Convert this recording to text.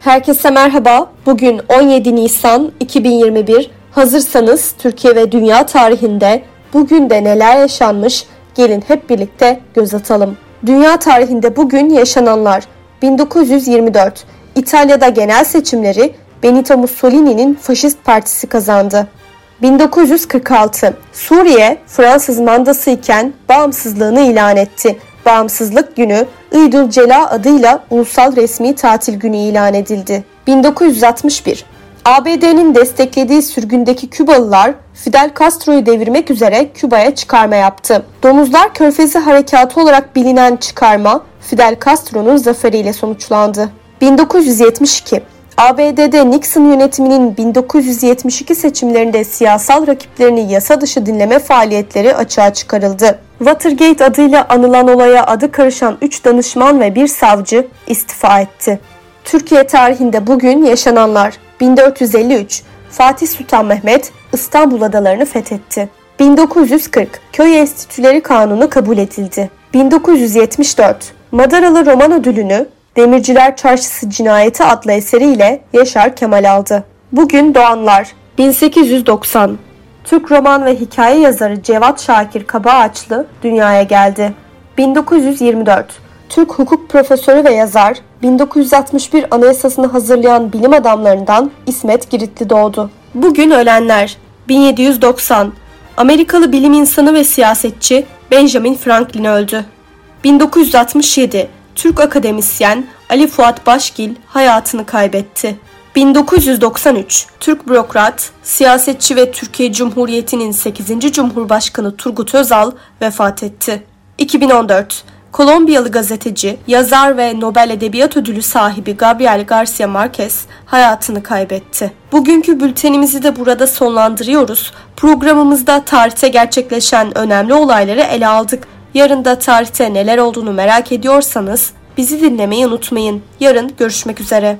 Herkese merhaba. Bugün 17 Nisan 2021. Hazırsanız Türkiye ve dünya tarihinde bugün de neler yaşanmış? Gelin hep birlikte göz atalım. Dünya tarihinde bugün yaşananlar 1924 İtalya'da genel seçimleri Benito Mussolini'nin faşist partisi kazandı. 1946 Suriye Fransız mandası iken bağımsızlığını ilan etti. Bağımsızlık günü Cela adıyla ulusal resmi tatil günü ilan edildi. 1961 ABD'nin desteklediği sürgündeki Kübalılar Fidel Castro'yu devirmek üzere Küba'ya çıkarma yaptı. Domuzlar Körfezi Harekatı olarak bilinen çıkarma Fidel Castro'nun zaferiyle sonuçlandı. 1972 ABD'de Nixon yönetiminin 1972 seçimlerinde siyasal rakiplerini yasa dışı dinleme faaliyetleri açığa çıkarıldı. Watergate adıyla anılan olaya adı karışan 3 danışman ve bir savcı istifa etti. Türkiye tarihinde bugün yaşananlar 1453 Fatih Sultan Mehmet İstanbul adalarını fethetti. 1940 Köy Enstitüleri Kanunu kabul edildi. 1974 Madaralı Roman Ödülünü Demirciler Çarşısı Cinayeti adlı eseriyle Yaşar Kemal aldı. Bugün doğanlar 1890 Türk roman ve hikaye yazarı Cevat Şakir Kabaağaçlı dünyaya geldi. 1924 Türk hukuk profesörü ve yazar 1961 Anayasasını hazırlayan bilim adamlarından İsmet Giritli doğdu. Bugün ölenler 1790 Amerikalı bilim insanı ve siyasetçi Benjamin Franklin öldü. 1967 Türk akademisyen Ali Fuat Başgil hayatını kaybetti. 1993 Türk bürokrat, siyasetçi ve Türkiye Cumhuriyeti'nin 8. Cumhurbaşkanı Turgut Özal vefat etti. 2014 Kolombiyalı gazeteci, yazar ve Nobel Edebiyat Ödülü sahibi Gabriel Garcia Marquez hayatını kaybetti. Bugünkü bültenimizi de burada sonlandırıyoruz. Programımızda tarihte gerçekleşen önemli olayları ele aldık. Yarın da tarihte neler olduğunu merak ediyorsanız bizi dinlemeyi unutmayın. Yarın görüşmek üzere.